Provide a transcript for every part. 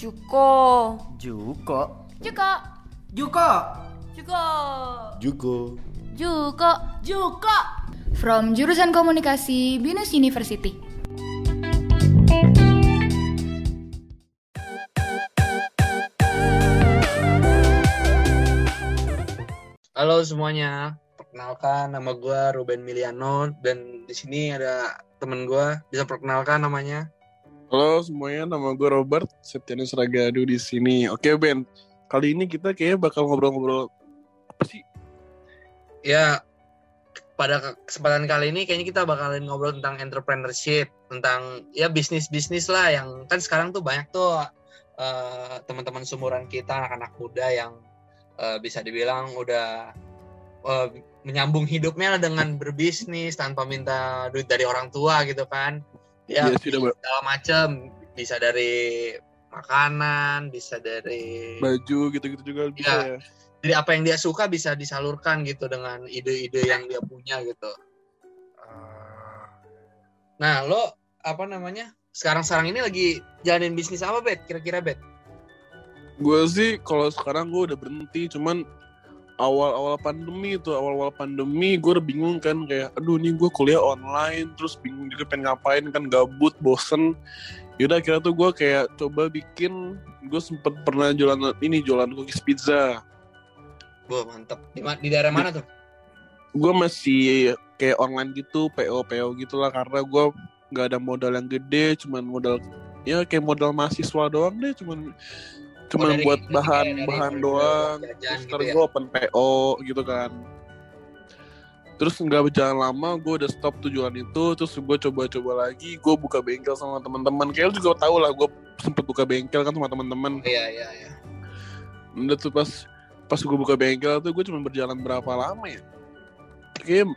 Juko. Juko. Juko. Juko. Juko. Juko. Juko. Juko. From jurusan komunikasi Binus University. Halo semuanya, perkenalkan nama gue Ruben Miliano dan di sini ada temen gue. Bisa perkenalkan namanya? Halo semuanya, nama gue Robert Septianus Ragadu di sini. Oke Ben, kali ini kita kayaknya bakal ngobrol-ngobrol apa sih? Ya, pada kesempatan kali ini kayaknya kita bakalan ngobrol tentang entrepreneurship, tentang ya bisnis-bisnis lah yang kan sekarang tuh banyak tuh eh, teman-teman sumuran kita, anak-anak muda yang eh, bisa dibilang udah eh, menyambung hidupnya dengan berbisnis tanpa minta duit dari orang tua gitu kan. Ya, Iya udah, Mbak. segala macam bisa dari makanan, bisa dari Baju gitu-gitu juga bisa Iya. ya. jadi apa yang dia suka bisa disalurkan gitu dengan ide-ide yang dia punya gitu. Nah, lo apa namanya? Sekarang-sekarang ini lagi jalanin bisnis apa, Bet? Kira-kira, Bet? Gue sih kalau sekarang gue udah berhenti, cuman awal-awal pandemi itu awal-awal pandemi gue udah bingung kan kayak aduh nih gue kuliah online terus bingung juga pengen ngapain kan gabut bosen yaudah akhirnya tuh gue kayak coba bikin gue sempet pernah jualan ini jualan cookies pizza Wah, mantep. Di, di daerah mana tuh? gue masih kayak online gitu PO PO gitu lah karena gue nggak ada modal yang gede cuman modal ya kayak modal mahasiswa doang deh cuman Oh, dari- buat dari- bahan dari- bahan dari- doang. terus gitu ntar ya? gue open PO gitu kan. Terus nggak berjalan lama gue udah stop tujuan itu terus gue coba-coba lagi gue buka bengkel sama teman-teman. Kayak lu juga tau lah gue sempet buka bengkel kan sama teman-teman. Iya, iya, iya. udah tuh pas pas gue buka bengkel tuh gue cuma berjalan berapa lama ya? Kayak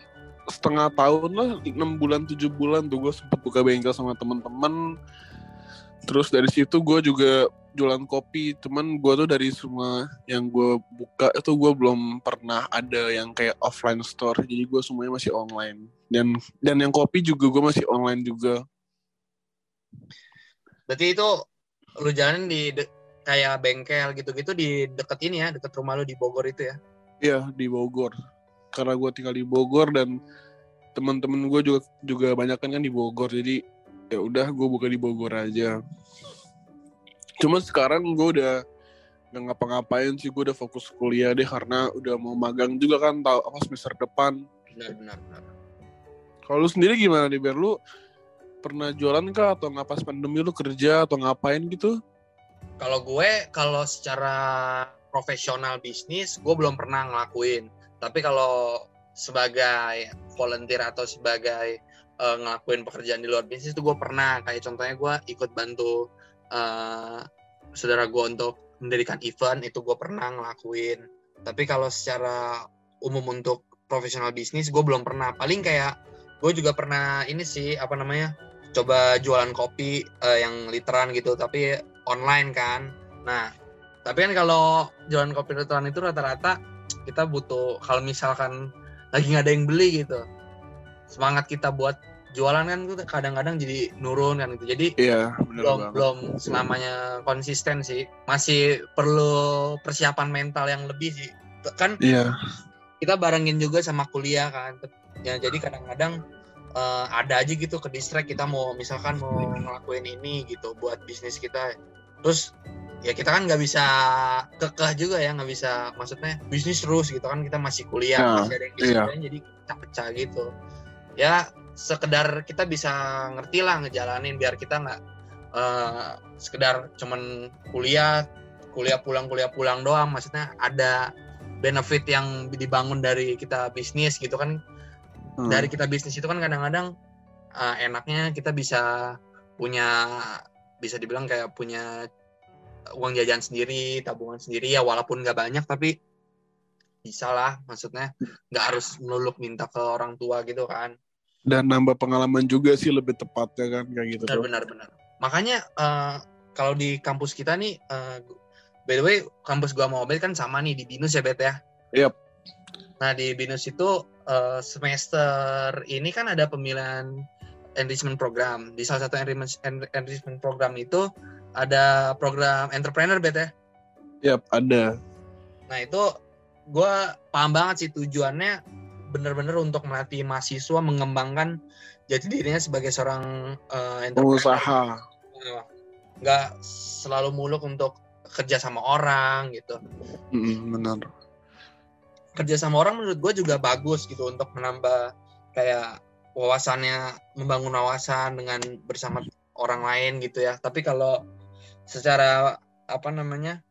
setengah tahun lah enam bulan tujuh bulan tuh gue sempet buka bengkel sama teman-teman. Terus dari situ gue juga jualan kopi cuman gue tuh dari semua yang gue buka itu gue belum pernah ada yang kayak offline store jadi gue semuanya masih online dan dan yang kopi juga gue masih online juga Berarti itu lu jalanin di de- kayak bengkel gitu-gitu di deket ini ya, deket rumah lu di Bogor itu ya? Iya di Bogor karena gue tinggal di Bogor dan teman-teman gue juga juga banyak kan di Bogor jadi ya udah gue buka di Bogor aja. Cuma sekarang gue udah nggak ngapa-ngapain sih gue udah fokus kuliah deh karena udah mau magang juga kan tahu apa semester depan. Benar, benar, benar. Kalau lu sendiri gimana nih Ber? Lu pernah jualan kah atau nggak pas pandemi lu kerja atau ngapain gitu? Kalau gue, kalau secara profesional bisnis, gue belum pernah ngelakuin. Tapi kalau sebagai volunteer atau sebagai eh, ngelakuin pekerjaan di luar bisnis itu gue pernah. Kayak contohnya gue ikut bantu eh, saudara gue untuk mendirikan event itu gue pernah ngelakuin. Tapi kalau secara umum untuk profesional bisnis gue belum pernah. Paling kayak gue juga pernah ini sih apa namanya coba jualan kopi eh, yang literan gitu tapi online kan. Nah, tapi kan kalau jualan kopi literan itu rata-rata kita butuh kalau misalkan lagi nggak ada yang beli gitu. Semangat kita buat jualan kan tuh kadang-kadang jadi nurun kan gitu. Jadi Iya belum banget. belum selamanya konsisten sih. Masih perlu persiapan mental yang lebih sih. Kan Iya kita barengin juga sama kuliah kan ya jadi kadang-kadang eh, ada aja gitu ke distract kita mau misalkan mau ngelakuin ini gitu buat bisnis kita terus ya kita kan nggak bisa kekeh juga ya nggak bisa maksudnya bisnis terus gitu kan kita masih kuliah Nah, masih ada yang iya. jadi pecah-pecah gitu ya sekedar kita bisa ngerti lah ngejalanin biar kita nggak eh, sekedar cuman kuliah kuliah pulang kuliah pulang doang. Maksudnya ada benefit yang dibangun dari kita bisnis gitu kan. Hmm. dari kita bisnis itu kan kadang-kadang uh, enaknya kita bisa punya bisa dibilang kayak punya uang jajan sendiri tabungan sendiri ya walaupun nggak banyak tapi bisa lah. Maksudnya nggak harus melulu minta ke orang tua gitu kan dan nambah pengalaman juga sih lebih tepatnya kan kayak gitu. benar benar benar makanya uh, kalau di kampus kita nih uh, by the way kampus gua mau kan sama nih di binus ya bet ya Yap. nah di binus itu uh, semester ini kan ada pemilihan enrichment program di salah satu enrichment, en- enrichment program itu ada program entrepreneur bet ya. Yap, ada. Nah itu gue paham banget sih tujuannya bener-bener untuk melatih mahasiswa mengembangkan jati dirinya sebagai seorang uh, entrepreneur. Pengusaha. Nggak selalu muluk untuk kerja sama orang gitu. Mm, benar. Kerja sama orang menurut gue juga bagus gitu untuk menambah kayak wawasannya, membangun wawasan dengan bersama orang lain gitu ya. Tapi kalau secara apa namanya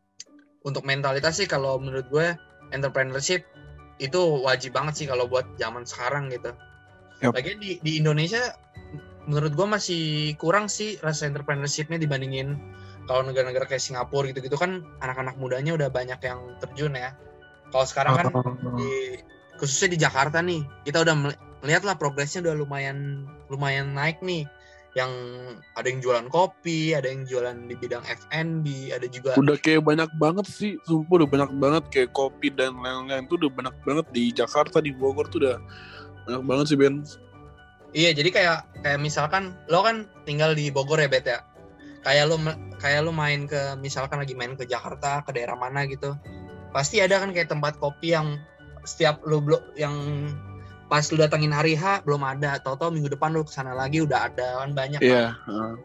untuk mentalitas sih kalau menurut gue entrepreneurship itu wajib banget sih kalau buat zaman sekarang gitu. Yep. Lagian di di Indonesia menurut gue masih kurang sih rasa entrepreneurshipnya dibandingin kalau negara-negara kayak Singapura gitu-gitu kan anak-anak mudanya udah banyak yang terjun ya. Kalau sekarang kan di khususnya di Jakarta nih kita udah melihat lah progresnya udah lumayan lumayan naik nih yang ada yang jualan kopi, ada yang jualan di bidang F&B, ada juga udah kayak banyak banget sih, sumpah udah banyak banget kayak kopi dan lain-lain tuh udah banyak banget di Jakarta, di Bogor tuh udah banyak banget sih Ben. Iya, jadi kayak kayak misalkan lo kan tinggal di Bogor ya Bet ya. Kayak lo kayak lo main ke misalkan lagi main ke Jakarta, ke daerah mana gitu. Pasti ada kan kayak tempat kopi yang setiap lo yang pas lu datangin hari H belum ada tau-tau minggu depan lu ke sana lagi udah ada kan banyak Iya. kan?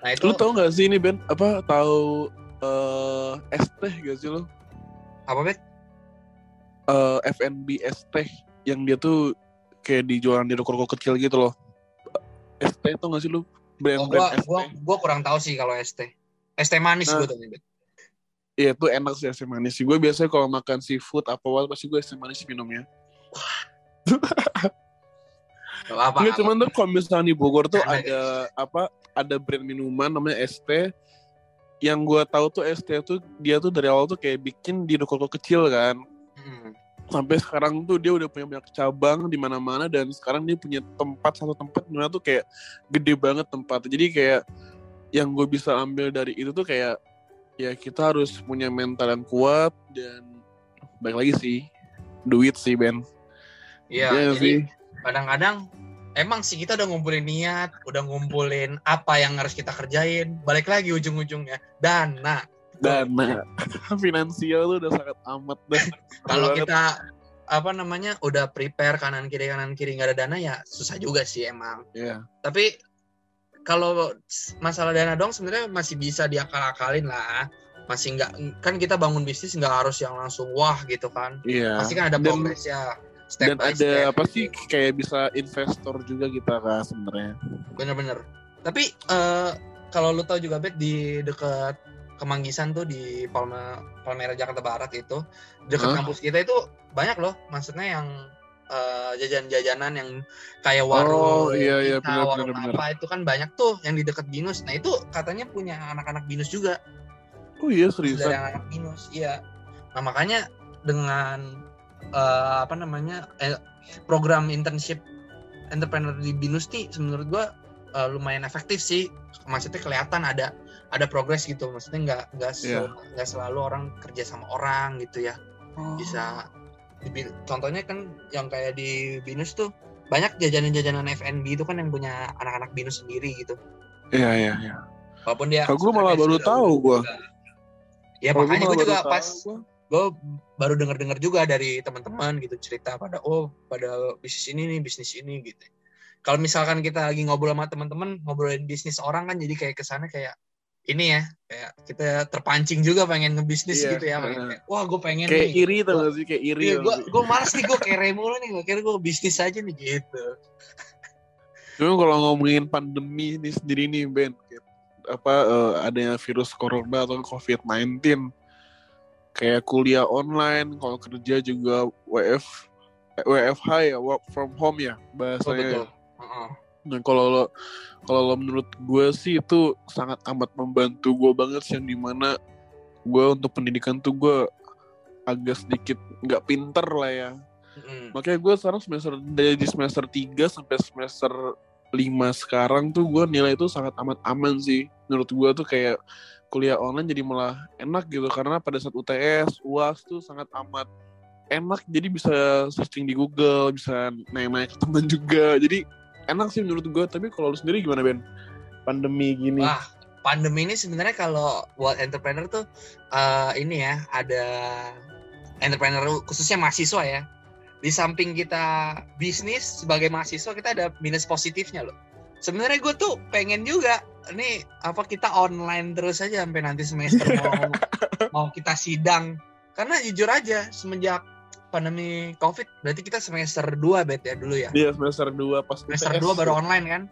nah itu Lu tau gak sih ini Ben? Apa tahu eh es teh gak sih lo? apa bet Eh FNB teh yang dia tuh kayak dijualan di ruko-ruko kecil gitu loh. Es teh tuh gak sih lu? oh, Brand-brand gua, es gua, teh. gua kurang tahu sih kalau es teh manis Nah. gua tuh bet Iya tuh enak sih es teh manis. Gue biasanya kalau makan seafood apa apa pasti gue es teh manis minumnya. Apa Enggak apa. cuman tuh kalau misalnya di Bogor tuh Ada apa? Ada brand minuman namanya ST yang gue tahu tuh ST tuh dia tuh dari awal tuh kayak bikin di ruko-ruko kecil kan. Hmm. Sampai sekarang tuh dia udah punya banyak cabang di mana-mana dan sekarang dia punya tempat satu tempat mana tuh kayak gede banget tempatnya. Jadi kayak yang gue bisa ambil dari itu tuh kayak ya kita harus punya mental yang kuat dan baik lagi sih duit sih Ben. Iya, Iya jadi kadang-kadang emang sih kita udah ngumpulin niat, udah ngumpulin apa yang harus kita kerjain, balik lagi ujung-ujungnya dana. Dana finansial tuh udah sangat amat dah. Kalau kita apa namanya udah prepare kanan kiri kanan kiri nggak ada dana ya susah juga sih emang. Iya. Tapi kalau masalah dana dong sebenarnya masih bisa diakal-akalin lah. Masih nggak kan kita bangun bisnis nggak harus yang langsung wah gitu kan. Iya. Pasti kan ada progres ya. Step dan by ada step. apa sih kayak bisa investor juga kita kan sebenarnya. bener-bener tapi eh, kalau lu tahu juga bet di dekat Kemanggisan tuh di Palma Palmera Jakarta Barat itu dekat Hah? kampus kita itu banyak loh maksudnya yang eh, jajan-jajanan yang kayak warung Oh, iya, iya, kita, bener, warung bener, apa itu kan banyak tuh yang di dekat binus nah itu katanya punya anak-anak binus juga Oh iya dari seriusan. anak binus iya nah makanya dengan eh, apa namanya eh, program internship entrepreneur di binus nih menurut gua eh, lumayan efektif sih maksudnya kelihatan ada ada progres gitu maksudnya nggak nggak Iya. nggak selalu orang kerja sama orang gitu ya Oh. bisa contohnya kan yang kayak di binus tuh banyak jajanan-jajanan FNB itu kan yang punya anak-anak binus sendiri gitu Iya iya iya. walaupun dia Kalau gue malah baru tahu gue. ya Kalau makanya gue juga pas tahu gua. Gue baru dengar-dengar juga dari teman-teman gitu cerita pada oh pada bisnis ini nih bisnis ini gitu. Kalau misalkan kita lagi ngobrol sama teman-teman ngobrolin bisnis orang kan jadi kayak ke sana kayak ini ya kayak kita terpancing juga pengen ngebisnis Iya, gitu ya pengen kayak, wah gue pengen kayak nih. iri gak sih? Kayak iri. Iya, gue gue malas nih gue kere mulu nih gue kira gue bisnis aja nih gitu. Cuma kalau ngomongin pandemi ini sendiri nih Ben, apa eh, adanya virus corona atau COVID-19, kayak kuliah online, kalau kerja juga WF, eh, WFH ya, work from home ya oh, bahasanya. betul Heeh. Nah kalau lo kalau lo menurut gue sih itu sangat amat membantu gue banget sih yang di mana gue untuk pendidikan tuh gue agak sedikit nggak pinter lah ya. Mm-mm. Makanya gue sekarang semester dari semester 3 sampai semester 5 sekarang tuh gue nilai itu sangat amat aman sih. Menurut gue tuh kayak kuliah online jadi malah enak gitu karena pada saat UTS, UAS tuh sangat amat enak jadi bisa searching di Google, bisa nanya-nanya ke teman juga. Jadi enak sih menurut gue. Tapi kalau lu sendiri gimana Ben? Pandemi gini. Wah, pandemi ini sebenarnya kalau buat entrepreneur tuh uh, ini ya ada entrepreneur khususnya mahasiswa ya di samping kita bisnis sebagai mahasiswa kita ada minus positifnya loh sebenarnya gue tuh pengen juga ini apa kita online terus aja sampai nanti semester mau mau kita sidang. Karena jujur aja semenjak pandemi covid berarti kita semester 2 bet ya dulu ya? Iya semester 2 pas semester UTS. 2 baru online kan?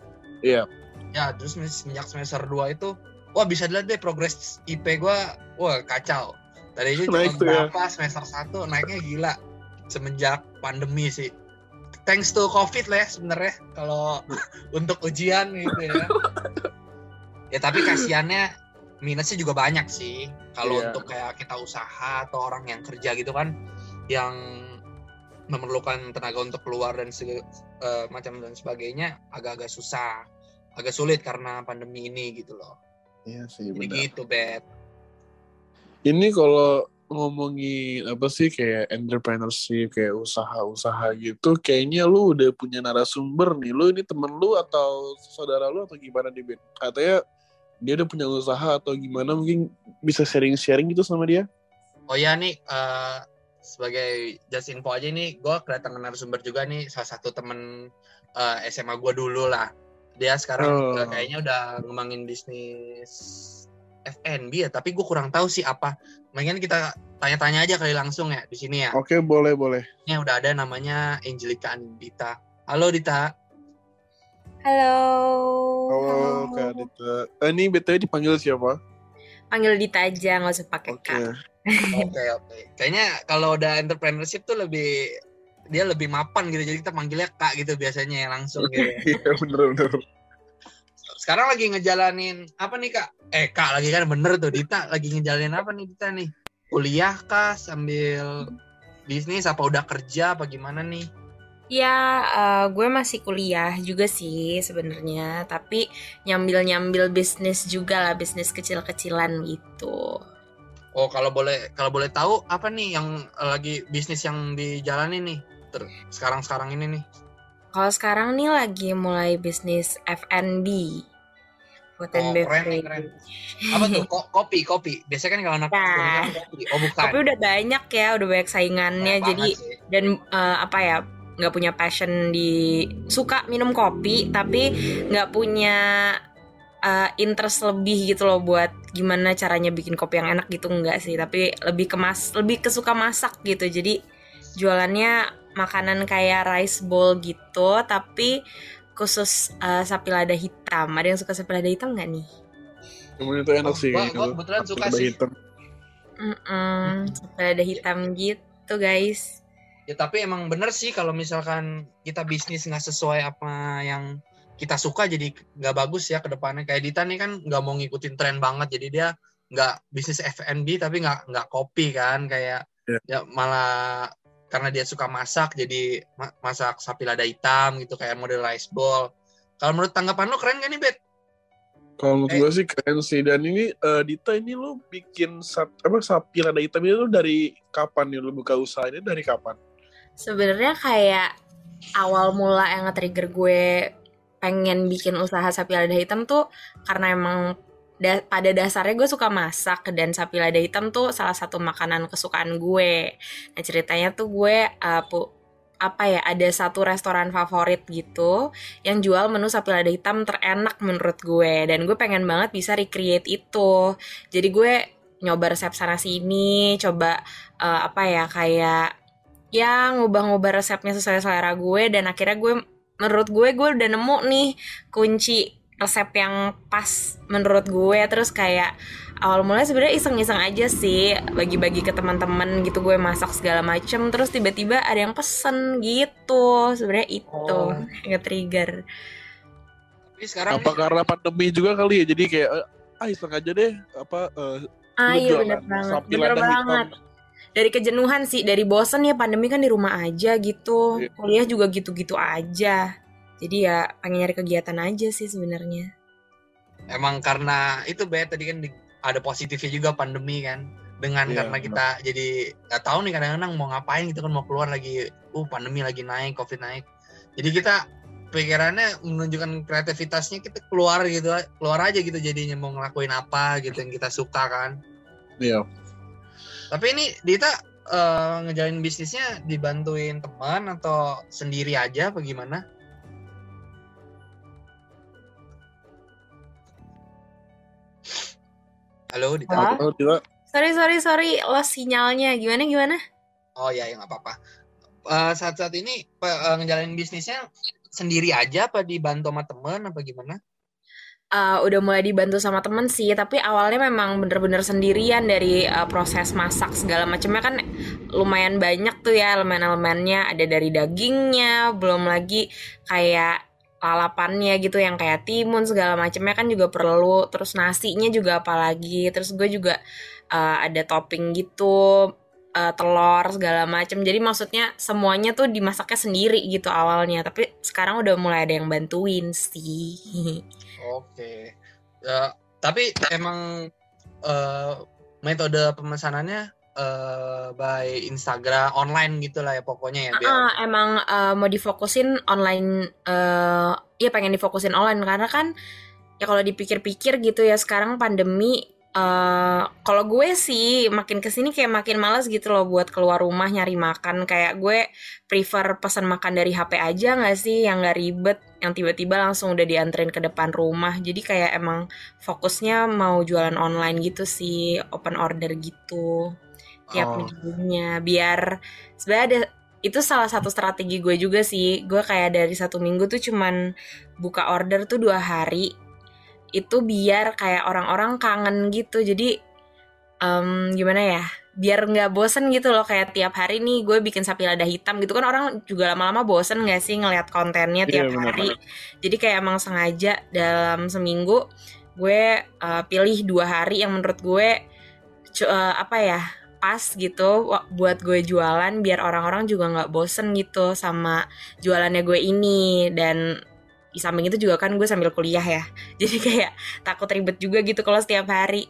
Iya. ya terus semenjak semester 2 itu wah bisa dilihat deh progres IP gua wah kacau. Tadi aja cuma Naik ya. berapa? Semester 1 naiknya gila. Semenjak pandemi sih. Thanks to covid lah ya sebenarnya kalau untuk ujian gitu ya ya tapi kasihannya minusnya juga banyak sih. Kalau Iya. untuk kayak kita usaha atau orang yang kerja gitu kan yang memerlukan tenaga untuk keluar dan sege- eh, macam dan sebagainya agak-agak susah. Agak sulit karena pandemi ini gitu loh. Iya sih jadi benar. gitu bet Ini kalau ngomongin apa sih kayak entrepreneurship kayak usaha-usaha gitu kayaknya lu udah punya narasumber nih. Lu ini temen lu atau saudara lu atau gimana nih Ben katanya dia udah punya usaha atau gimana mungkin bisa sharing-sharing gitu sama dia? Oh ya nih eh, sebagai just info aja nih gue kedatangan narasumber juga nih salah satu temen eh, SMA gue dulu lah. Dia sekarang Oh. eh, kayaknya udah ngembangin bisnis FNB ya tapi gue kurang tahu sih apa. Mendingan kita tanya-tanya aja kali langsung ya di sini ya. Oke boleh boleh. Ini udah ada namanya Angelica Andita. Halo Dita Halo. halo kak Dita eh, ini btw dipanggil siapa? Panggil Dita aja, nggak usah pakai oke. Kak. oke oke. Kayaknya kalau udah entrepreneurship tuh lebih dia lebih mapan gitu. Jadi kita manggilnya kak gitu biasanya ya langsung gitu ya. iya bener bener. Sekarang lagi ngejalanin apa nih kak? Eh kak lagi kan bener tuh. Dita lagi ngejalanin apa nih Dita nih? Kuliah kah? Sambil bisnis? Apa udah kerja? Apa gimana nih Ya, eh, gue masih kuliah juga sih sebenarnya, tapi nyambil-nyambil bisnis juga lah, bisnis kecil-kecilan gitu. oh kalau boleh kalau boleh tahu apa nih yang lagi bisnis yang dijalani nih ter- sekarang sekarang ini nih Kalau sekarang nih lagi mulai bisnis F&B. Food and Oh, keren nih, beverage. keren. apa tuh Ko- kopi kopi biasanya kan kalau anak Nah. kan kopi oh bukan Tapi udah banyak ya, udah banyak saingannya, Banyak jadi sih. dan eh, apa ya nggak punya passion di suka minum kopi tapi nggak punya eh, interest lebih gitu loh buat gimana caranya bikin kopi yang enak gitu enggak sih tapi lebih ke mas lebih ke suka masak gitu jadi jualannya makanan kayak rice bowl gitu tapi khusus eh, sapi lada hitam ada yang suka sapi lada hitam nggak nih Emang itu enak sih gua tuh. kebetulan suka sih. hitam. Mm-mm, sapi lada hitam gitu guys Ya tapi emang bener sih kalau misalkan kita bisnis nggak sesuai apa yang kita suka jadi nggak bagus ya ke depannya. Kayak Dita nih kan nggak mau ngikutin tren banget jadi dia nggak bisnis F&B tapi nggak nggak kopi kan kayak Iya. ya malah karena dia suka masak jadi ma- masak sapi lada hitam gitu kayak model rice bowl. Kalau menurut tanggapan lo keren gak nih Bet? Kalau menurut Eh. gue sih keren sih dan ini eh, Dita ini lu bikin sap, apa sapi lada hitam itu dari kapan nih lu buka usaha ini dari kapan? Sebenarnya kayak awal mula yang nge-trigger gue pengen bikin usaha sapi lada hitam tuh karena emang da- pada dasarnya gue suka masak dan sapi lada hitam tuh salah satu makanan kesukaan gue. Nah ceritanya tuh gue uh, apa ya ada satu restoran favorit gitu yang jual menu sapi lada hitam terenak menurut gue dan gue pengen banget bisa recreate itu. Jadi gue nyoba resep sana sini, coba uh, apa ya kayak ya ngubah-ngubah resepnya sesuai selera gue dan akhirnya gue menurut gue gue udah nemu nih kunci resep yang pas menurut gue. Terus kayak awal mulai sebenarnya iseng-iseng aja sih bagi-bagi ke teman-teman gitu gue masak segala macem. Terus tiba-tiba ada yang pesen gitu. Sebenarnya itu Oh. yang nge-trigger. Tapi sekarang apa nih, karena pandemi juga kali ya? Jadi kayak eh, ah iseng aja deh apa eh, ah iya bener banget. bener banget hitam. Dari kejenuhan sih dari bosen ya pandemi kan di rumah aja gitu. Iya. kuliah juga gitu-gitu aja. Jadi ya pengen nyari kegiatan aja sih sebenarnya. Emang karena itu Bet tadi kan di- ada positifnya juga pandemi kan. Dengan Iya, karena kita jadi nggak tahu nih kadang-kadang mau ngapain gitu kan mau keluar lagi uh pandemi lagi naik covid naik. Jadi kita pikirannya menunjukkan kreativitasnya kita keluar gitu keluar aja gitu jadinya mau ngelakuin apa gitu yang kita suka kan. Iya. Tapi ini Dita eh, ngejalanin bisnisnya dibantuin teman atau sendiri aja apa gimana halo Dita? Tahu juga Sorry, sorry, sorry. Lost sinyalnya. Gimana, gimana? oh ya ya nggak apa-apa Eh, saat-saat ini pe- eh, ngejalanin bisnisnya sendiri aja apa dibantu sama teman apa gimana Eh, udah mulai dibantu sama temen sih, tapi awalnya memang bener-bener sendirian dari eh, proses masak segala macamnya kan lumayan banyak tuh ya elemen-elemennya. Ada dari dagingnya, belum lagi kayak lalapannya gitu yang kayak timun segala macamnya kan juga perlu. Terus nasinya juga apalagi. Terus gue juga eh, ada topping gitu, eh, telur segala macam. Jadi maksudnya semuanya tuh dimasaknya sendiri gitu awalnya. Tapi sekarang udah mulai ada yang bantuin sih. Oke. Ya, tapi emang eh, metode pemesanannya eh, by Instagram online gitu lah ya pokoknya ya biar. Ah, emang eh, mau difokusin online eh ya pengen difokusin online karena kan ya kalau dipikir-pikir gitu ya sekarang pandemi eh kalau gue sih makin ke sini kayak makin males gitu loh buat keluar rumah nyari makan. Kayak gue prefer pesan makan dari HP aja nggak sih? Yang nggak ribet yang tiba-tiba langsung udah dianterin ke depan rumah. Jadi kayak emang fokusnya mau jualan online gitu sih open order gitu tiap Oh. minggunya. Biar sebenarnya ada itu salah satu strategi gue juga sih. Gue kayak dari satu minggu tuh cuman buka order tuh dua hari itu biar kayak orang-orang kangen gitu. Jadi em, gimana ya biar nggak bosen gitu loh. Kayak tiap hari nih gue bikin sapi lada hitam gitu. Kan orang juga lama-lama bosen nggak sih ngeliat kontennya Iya, tiap benar, hari. jadi kayak emang sengaja dalam seminggu gue eh, pilih dua hari yang menurut gue eh, apa ya pas gitu buat gue jualan. Biar orang-orang juga nggak bosen gitu sama jualannya gue ini. Dan di samping itu juga kan gue sambil kuliah ya jadi kayak takut ribet juga gitu kalau setiap hari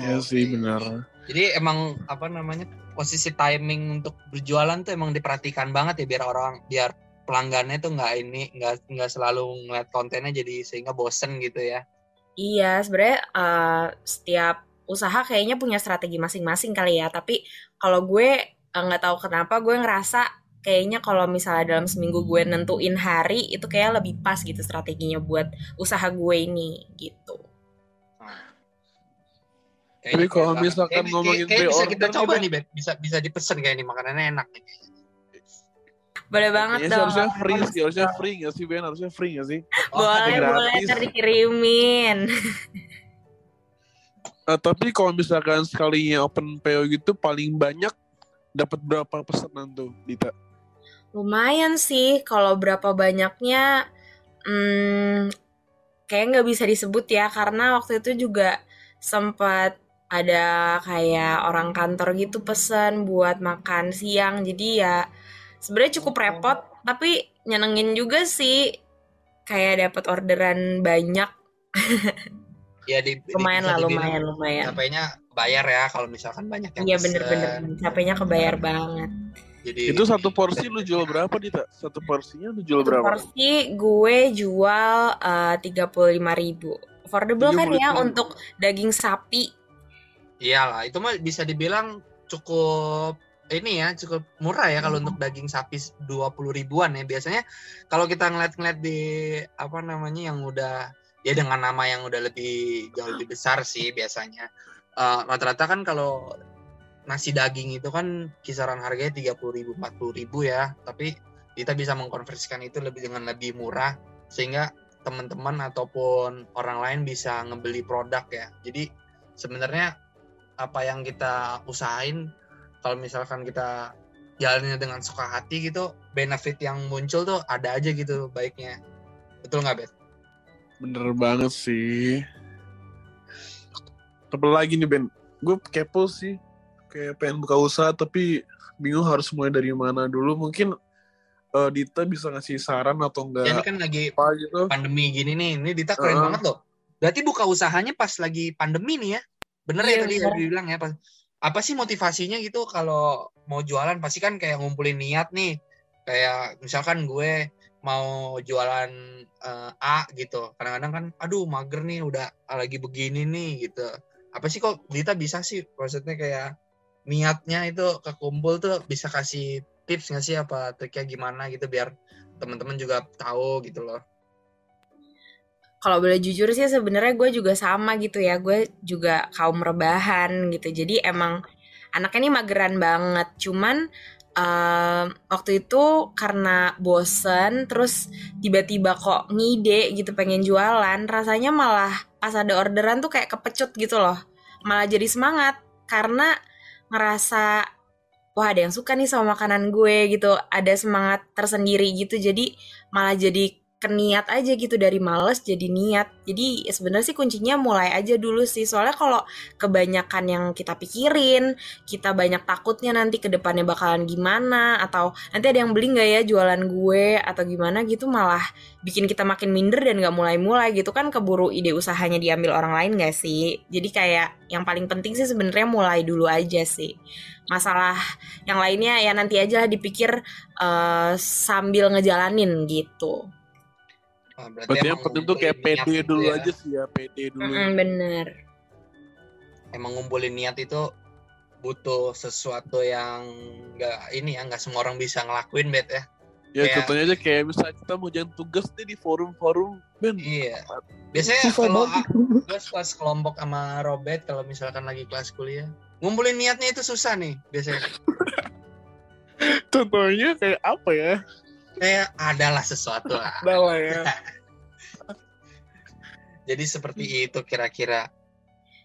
Iya Oke. sih benar. Jadi emang apa namanya posisi timing untuk berjualan tuh emang diperhatikan banget ya biar orang biar pelanggannya tuh nggak ini nggak nggak selalu ngeliat kontennya jadi sehingga bosen gitu ya. Iya, sebenarnya eh, setiap usaha kayaknya punya strategi masing-masing kali ya. Tapi kalau gue eh, nggak tahu kenapa gue ngerasa kayaknya kalau misalnya dalam seminggu gue nentuin hari itu kayak lebih pas gitu strateginya buat usaha gue ini gitu. Tapi kalau misalkan Kayaknya- ngomongin kayaknya bisa kita nih, coba nih, Bet. Bisa bisa dipesen kayak ini makanannya enak nih. Boleh banget sih dong. harusnya free sih, harusnya free nggak sih Ben? Harusnya free nggak sih? boleh, boleh ntar dikirimin. Eh, tapi kalau misalkan sekalinya open PO gitu paling banyak dapat berapa pesanan tuh Dita? Lumayan sih kalau berapa banyaknya hmm, kayak nggak bisa disebut ya karena waktu itu juga sempat ada kayak orang kantor gitu pesen buat makan siang. Jadi ya sebenarnya cukup repot tapi nyenengin juga sih kayak dapat orderan banyak. Ya di lumayan lah lumayan lumayan. Capeknya bayar ya kalau misalkan banyak yang iya bener-bener. capeknya kebayar banget Jadi Itu satu porsi lu jual berapa Dita? Satu porsinya lu jual Satu berapa? porsi gue jual tiga puluh lima ribu affordable kan ya 35.000. untuk daging sapi iyalah itu mah bisa dibilang cukup ini ya cukup murah ya kalau untuk daging sapi 20 ribuan ya biasanya kalau kita ngeliat-ngeliat di apa namanya yang udah ya dengan nama yang udah lebih jauh lebih besar sih biasanya Eh, rata-rata kan kalau nasi daging itu kan kisaran harganya 30 ribu 40 ribu ya tapi kita bisa mengkonversikan itu lebih dengan lebih murah sehingga teman-teman ataupun orang lain bisa ngebeli produk ya jadi sebenarnya apa yang kita usahain kalau misalkan kita jalannya dengan suka hati gitu benefit yang muncul tuh ada aja gitu baiknya betul nggak bet Bener banget sih. Apa lagi nih Ben? Gue kepo sih. Kayak pengen buka usaha tapi bingung harus mulai dari mana dulu. Mungkin eh, Dita bisa ngasih saran atau enggak ya ini kan lagi apa gitu. pandemi gini nih ini Dita keren Heeh. banget loh berarti buka usahanya pas lagi pandemi nih ya bener Iya, ya tadi bener. yang dibilang ya pas apa sih motivasinya gitu kalau mau jualan pasti kan kayak ngumpulin niat nih kayak misalkan gue mau jualan eh, A gitu kadang-kadang kan aduh mager nih udah lagi begini nih gitu apa sih kok Dita bisa sih maksudnya kayak niatnya itu kekumpul tuh bisa kasih tips nggak sih apa triknya gimana gitu biar teman-teman juga tahu gitu loh. Kalau boleh jujur sih sebenarnya gue juga sama gitu ya. Gue juga kaum rebahan gitu. Jadi emang anaknya ini mageran banget. Cuman um, waktu itu karena bosen terus tiba-tiba kok ngide gitu pengen jualan rasanya malah pas ada orderan tuh kayak kepecut gitu loh. Malah jadi semangat. Karena ngerasa wah ada yang suka nih sama makanan gue gitu. Ada semangat tersendiri gitu. Jadi malah jadi keniat aja gitu dari males jadi niat. Jadi ya sebenarnya sih kuncinya mulai aja dulu sih. Soalnya kalau kebanyakan yang kita pikirin kita banyak takutnya nanti ke depannya bakalan gimana atau nanti ada yang beli nggak ya jualan gue atau gimana gitu malah bikin kita makin minder dan nggak mulai-mulai gitu. Kan keburu ide usahanya diambil orang lain gak sih? Jadi kayak yang paling penting sih sebenarnya mulai dulu aja sih. Masalah yang lainnya ya nanti aja dipikir uh, sambil ngejalanin gitu Oh, Berarti yang penting tuh kayak PD gitu dulu ya. aja sih ya, PD dulu. Mm-mm, bener emang ngumpulin niat itu butuh sesuatu yang nggak ini ya nggak semua orang bisa ngelakuin bet ya Ya Kayak- contohnya aja kayak misalnya kita mau jalan tugas nih di forum-forum, Ben. iya biasanya Susah kalau gue kelas kelompok sama Robert kalau misalkan lagi kelas kuliah ngumpulin niatnya itu susah nih biasanya Contohnya kayak apa ya? Kayak adalah sesuatu lah lah ya. jadi seperti itu kira-kira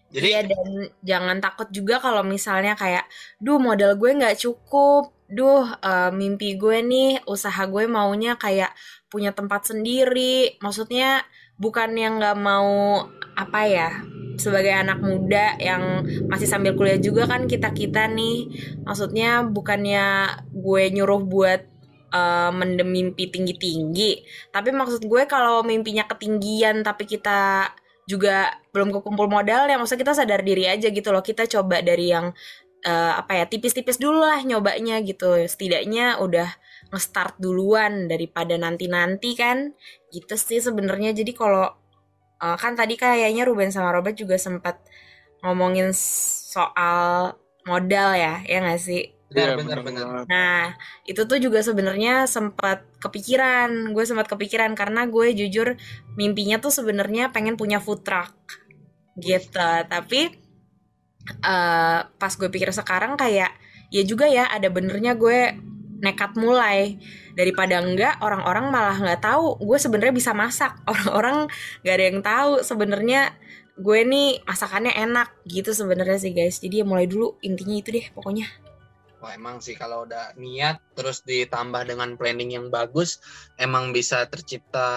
jadi Iya dan jangan takut juga kalau misalnya kayak, duh modal gue nggak cukup, duh eh, mimpi gue nih usaha gue maunya kayak punya tempat sendiri. Maksudnya bukan yang nggak mau apa ya sebagai anak muda yang masih sambil kuliah juga kan kita kita nih. Maksudnya bukannya gue nyuruh buat eh, mendem mimpi tinggi tinggi, tapi maksud gue kalau mimpinya ketinggian tapi kita juga belum kekumpul modal ya maksudnya kita sadar diri aja gitu loh. Kita coba dari yang eh, apa ya tipis-tipis dulu lah nyobanya gitu. Setidaknya udah nge-start duluan daripada nanti-nanti kan. Gitu sih sebenarnya. Jadi kalau eh, kan tadi kayaknya Ruben sama Robert juga sempat ngomongin soal modal ya ya nggak sih benar Iya, benar benar banget. Nah, itu tuh juga sebenarnya sempat kepikiran. Gue sempat kepikiran karena gue jujur mimpinya tuh sebenarnya pengen punya food truck. Gitu. Tapi eh, pas gue pikir sekarang kayak ya juga ya ada benernya gue nekat mulai daripada enggak orang-orang malah nggak tahu gue sebenarnya bisa masak orang-orang nggak ada yang tahu sebenarnya gue nih masakannya enak gitu sebenarnya sih guys jadi ya mulai dulu intinya itu deh pokoknya Wah emang sih kalau udah niat terus ditambah dengan planning yang bagus emang bisa tercipta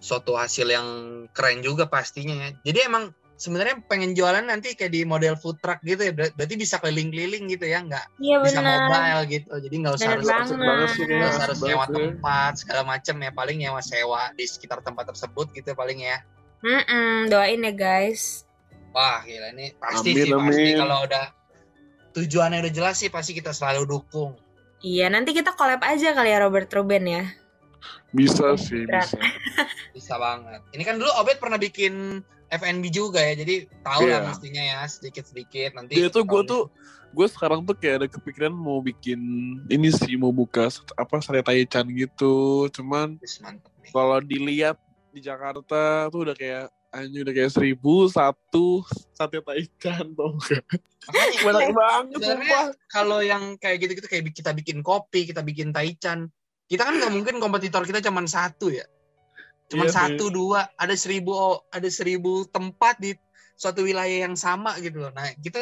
suatu hasil yang keren juga pastinya ya. Jadi emang sebenarnya pengen jualan nanti kayak di model food truck gitu ya ber- berarti bisa keliling-keliling gitu ya nggak iya bisa mobile gitu jadi nggak usah harus banget. sih, nggak usah harus nyewa ya. tempat segala macem ya paling nyewa sewa di sekitar tempat tersebut gitu paling ya Mm-mm, doain ya guys. wah gila ini pasti Amin, sih pasti amin. kalau udah tujuannya udah jelas sih pasti kita selalu dukung Iya, nanti kita collab aja kali ya Robert Ruben ya. Bisa sih, Berat. bisa. bisa banget ini kan dulu Obet pernah bikin FNB juga ya jadi tahu lah Iya. mestinya ya sedikit sedikit nanti Dia tuh gue tuh gue sekarang tuh kayak ada kepikiran mau bikin ini sih mau buka apa sate taichan gitu cuman kalau dilihat di Jakarta tuh udah kayak anjir udah kayak seribu satu sate taichan tau gak banyak banget sumpah. kalau yang kayak gitu-gitu kayak kita bikin kopi kita bikin taichan kita kan nggak mungkin kompetitor kita cuma satu ya? Cuma Iya sih. satu dua ada seribu ada seribu tempat di suatu wilayah yang sama gitu loh. Nah kita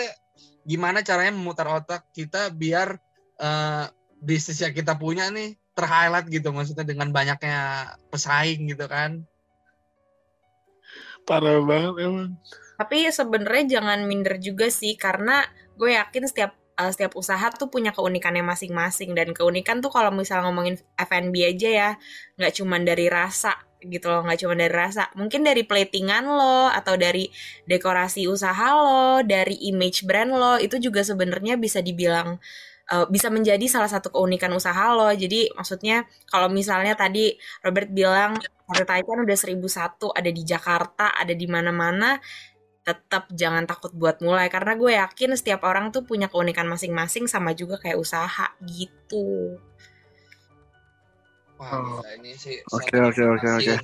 gimana caranya memutar otak kita biar eh, bisnis yang kita punya nih terhighlight gitu maksudnya dengan banyaknya pesaing gitu kan parah banget emang. Tapi sebenarnya jangan minder juga sih karena gue yakin setiap uh, setiap usaha tuh punya keunikannya masing-masing. Dan keunikan tuh kalau misalnya ngomongin F&B aja ya nggak cuma dari rasa gitu loh nggak cuma dari rasa. Mungkin dari platingan lo atau dari dekorasi usaha lo dari image brand lo itu juga sebenarnya bisa dibilang uh, bisa menjadi salah satu keunikan usaha lo. Jadi maksudnya kalau misalnya tadi Robert bilang Sate Taichan udah 1001 ada di Jakarta, ada di mana-mana, tetap jangan takut buat mulai karena gue yakin setiap orang tuh punya keunikan masing-masing sama juga kayak usaha gitu. Wah, Oh. ini sih Oke, oke, oke, oke.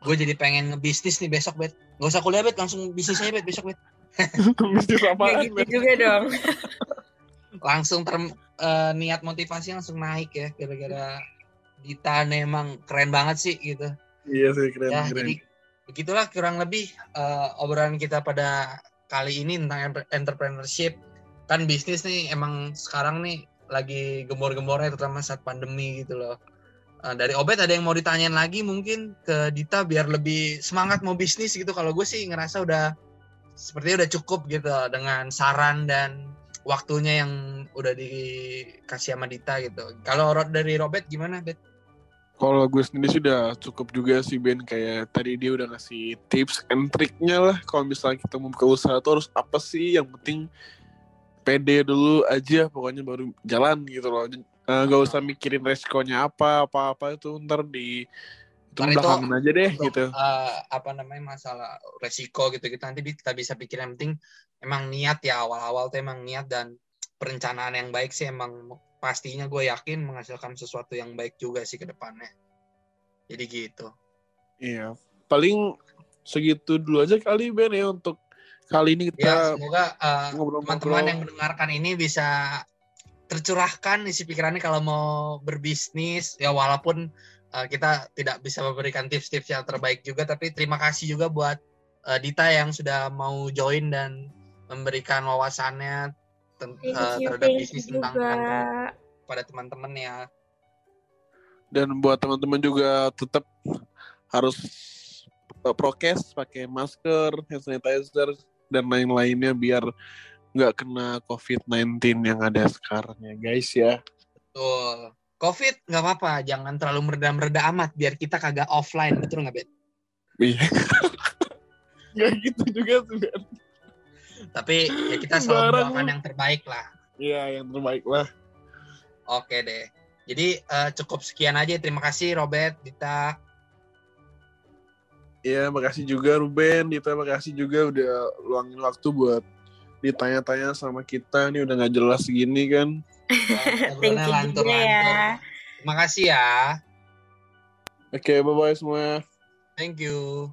gue jadi pengen ngebisnis nih besok bet gak usah kuliah bet langsung bisnis aja bet besok bet Bisnis apaan? gitu juga dong. langsung ter eh, niat motivasi langsung naik ya gara-gara Dita nih emang keren banget sih gitu. Iya sih keren ya keren. jadi begitulah kurang lebih eh, obrolan kita pada kali ini tentang entrepreneurship. Kan bisnis nih emang sekarang nih lagi gembor-gembornya terutama saat pandemi gitu loh. Eh, dari Obet ada yang mau ditanyain lagi mungkin ke Dita biar lebih semangat mau bisnis gitu. Kalau gue sih ngerasa udah sepertinya udah cukup gitu dengan saran dan waktunya yang udah dikasih sama Dita gitu. Kalau dari Robert gimana Bet? Kalau gue sendiri sih udah cukup juga sih Ben. Kayak tadi dia udah ngasih tips and triknya lah. Kalau misalnya kita mau buka usaha tuh harus apa sih? Yang penting pede dulu aja pokoknya baru jalan gitu loh. Eh, gak usah mikirin resikonya apa apa apa itu ntar di itu belakangan aja deh untuk, gitu. eh, apa namanya masalah resiko gitu kita nanti kita bisa pikir yang penting emang niat ya awal-awal tuh emang niat dan perencanaan yang baik sih emang pastinya gue yakin menghasilkan sesuatu yang baik juga sih ke depannya. Jadi gitu. Iya. Paling segitu dulu aja kali Ben ya untuk kali ini ya kita semoga eh, ngobrol-ngobrol. teman-teman yang mendengarkan ini bisa tercurahkan isi pikirannya kalau mau berbisnis. Ya walaupun eh, kita tidak bisa memberikan tips-tips yang terbaik juga tapi terima kasih juga buat eh, Dita yang sudah mau join dan memberikan wawasannya eh, you, terhadap bisnis tentang pada teman-teman ya dan buat teman-teman juga tetap harus uh, prokes pakai masker, hand sanitizer dan lain-lainnya biar nggak kena COVID-19 yang ada sekarang ya guys ya. tuh COVID nggak apa-apa jangan terlalu mereda-mereda amat biar kita kagak offline betul nggak Bet? Iya. Gak gitu juga sih. Tapi ya kita selalu Barang lu. yang terbaik lah Iya yang terbaik lah. Oke deh. Jadi eh, cukup sekian aja. Terima kasih Robert, Dita. Iya makasih juga Ruben, Dita makasih juga udah luangin waktu buat ditanya-tanya sama kita nih udah nggak jelas gini kan. Thank you juga ya. Terima kasih ya. Oke bye bye semua. Thank you.